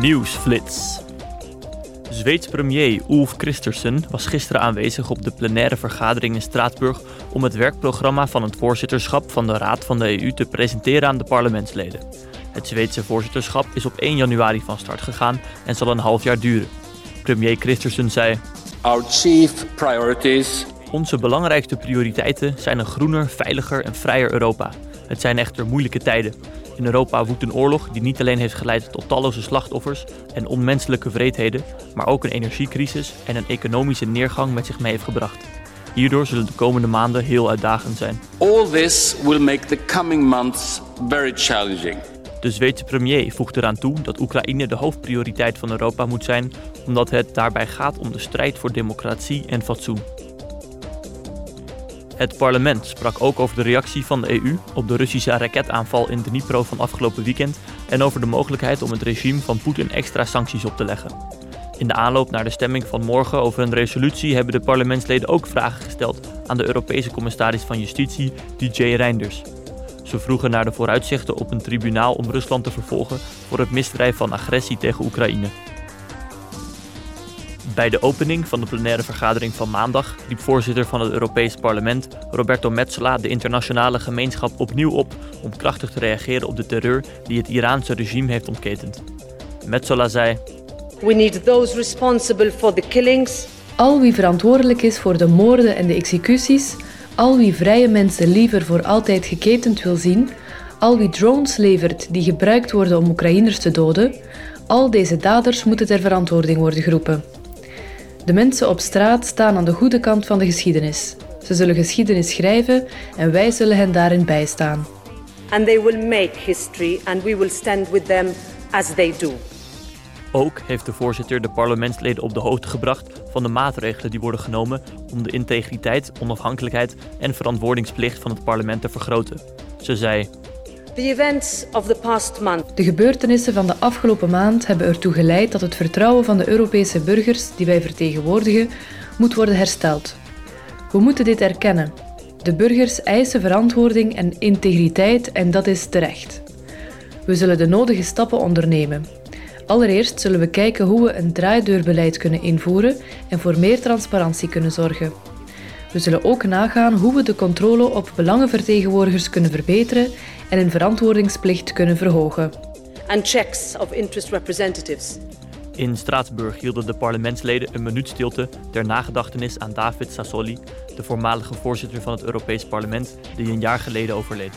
Nieuwsflits. Zweeds premier Ulf Kristersson was gisteren aanwezig op de plenaire vergadering in Straatsburg om het werkprogramma van het voorzitterschap van de Raad van de EU te presenteren aan de parlementsleden. Het Zweedse voorzitterschap is op 1 januari van start gegaan en zal een half jaar duren. Premier Kristersson zei: Our chief priorities Onze belangrijkste prioriteiten zijn een groener, veiliger en vrijer Europa. Het zijn echter moeilijke tijden. In Europa woedt een oorlog die niet alleen heeft geleid tot talloze slachtoffers en onmenselijke vreedheden, maar ook een energiecrisis en een economische neergang met zich mee heeft gebracht. Hierdoor zullen de komende maanden heel uitdagend zijn. All this will make the coming months very challenging. De Zweedse premier voegt eraan toe dat Oekraïne de hoofdprioriteit van Europa moet zijn, omdat het daarbij gaat om de strijd voor democratie en fatsoen. Het parlement sprak ook over de reactie van de EU op de Russische raketaanval in Dnipro van afgelopen weekend en over de mogelijkheid om het regime van Poetin extra sancties op te leggen. In de aanloop naar de stemming van morgen over een resolutie hebben de parlementsleden ook vragen gesteld aan de Europese commissaris van Justitie, DJ Reinders. Ze vroegen naar de vooruitzichten op een tribunaal om Rusland te vervolgen voor het misdrijf van agressie tegen Oekraïne. Bij de opening van de plenaire vergadering van maandag riep voorzitter van het Europees Parlement Roberto Metsola de internationale gemeenschap opnieuw op om krachtig te reageren op de terreur die het Iraanse regime heeft ontketend. Metsola zei: We need those responsible for the killings, Al wie verantwoordelijk is voor de moorden en de executies, al wie vrije mensen liever voor altijd geketend wil zien, al wie drones levert die gebruikt worden om Oekraïners te doden, al deze daders moeten ter verantwoording worden geroepen. De mensen op straat staan aan de goede kant van de geschiedenis. Ze zullen geschiedenis schrijven en wij zullen hen daarin bijstaan. and they will make history, and we will stand with them as they do. Ook heeft de voorzitter de parlementsleden op de hoogte gebracht van de maatregelen die worden genomen om de integriteit, onafhankelijkheid en verantwoordingsplicht van het parlement te vergroten. Ze zei: Events of the past month De gebeurtenissen van de afgelopen maand hebben ertoe geleid dat het vertrouwen van de Europese burgers die wij vertegenwoordigen moet worden hersteld. We moeten dit erkennen. De burgers eisen verantwoording en integriteit en dat is terecht. We zullen de nodige stappen ondernemen. Allereerst zullen we kijken hoe we een draaideurbeleid kunnen invoeren en voor meer transparantie kunnen zorgen. We zullen ook nagaan hoe we de controle op belangenvertegenwoordigers kunnen verbeteren en hun verantwoordingsplicht kunnen verhogen. and checks of interest representatives. In Straatsburg hielden de parlementsleden een minuut stilte ter nagedachtenis aan David Sassoli, de voormalige voorzitter van het Europees Parlement, die een jaar geleden overleed.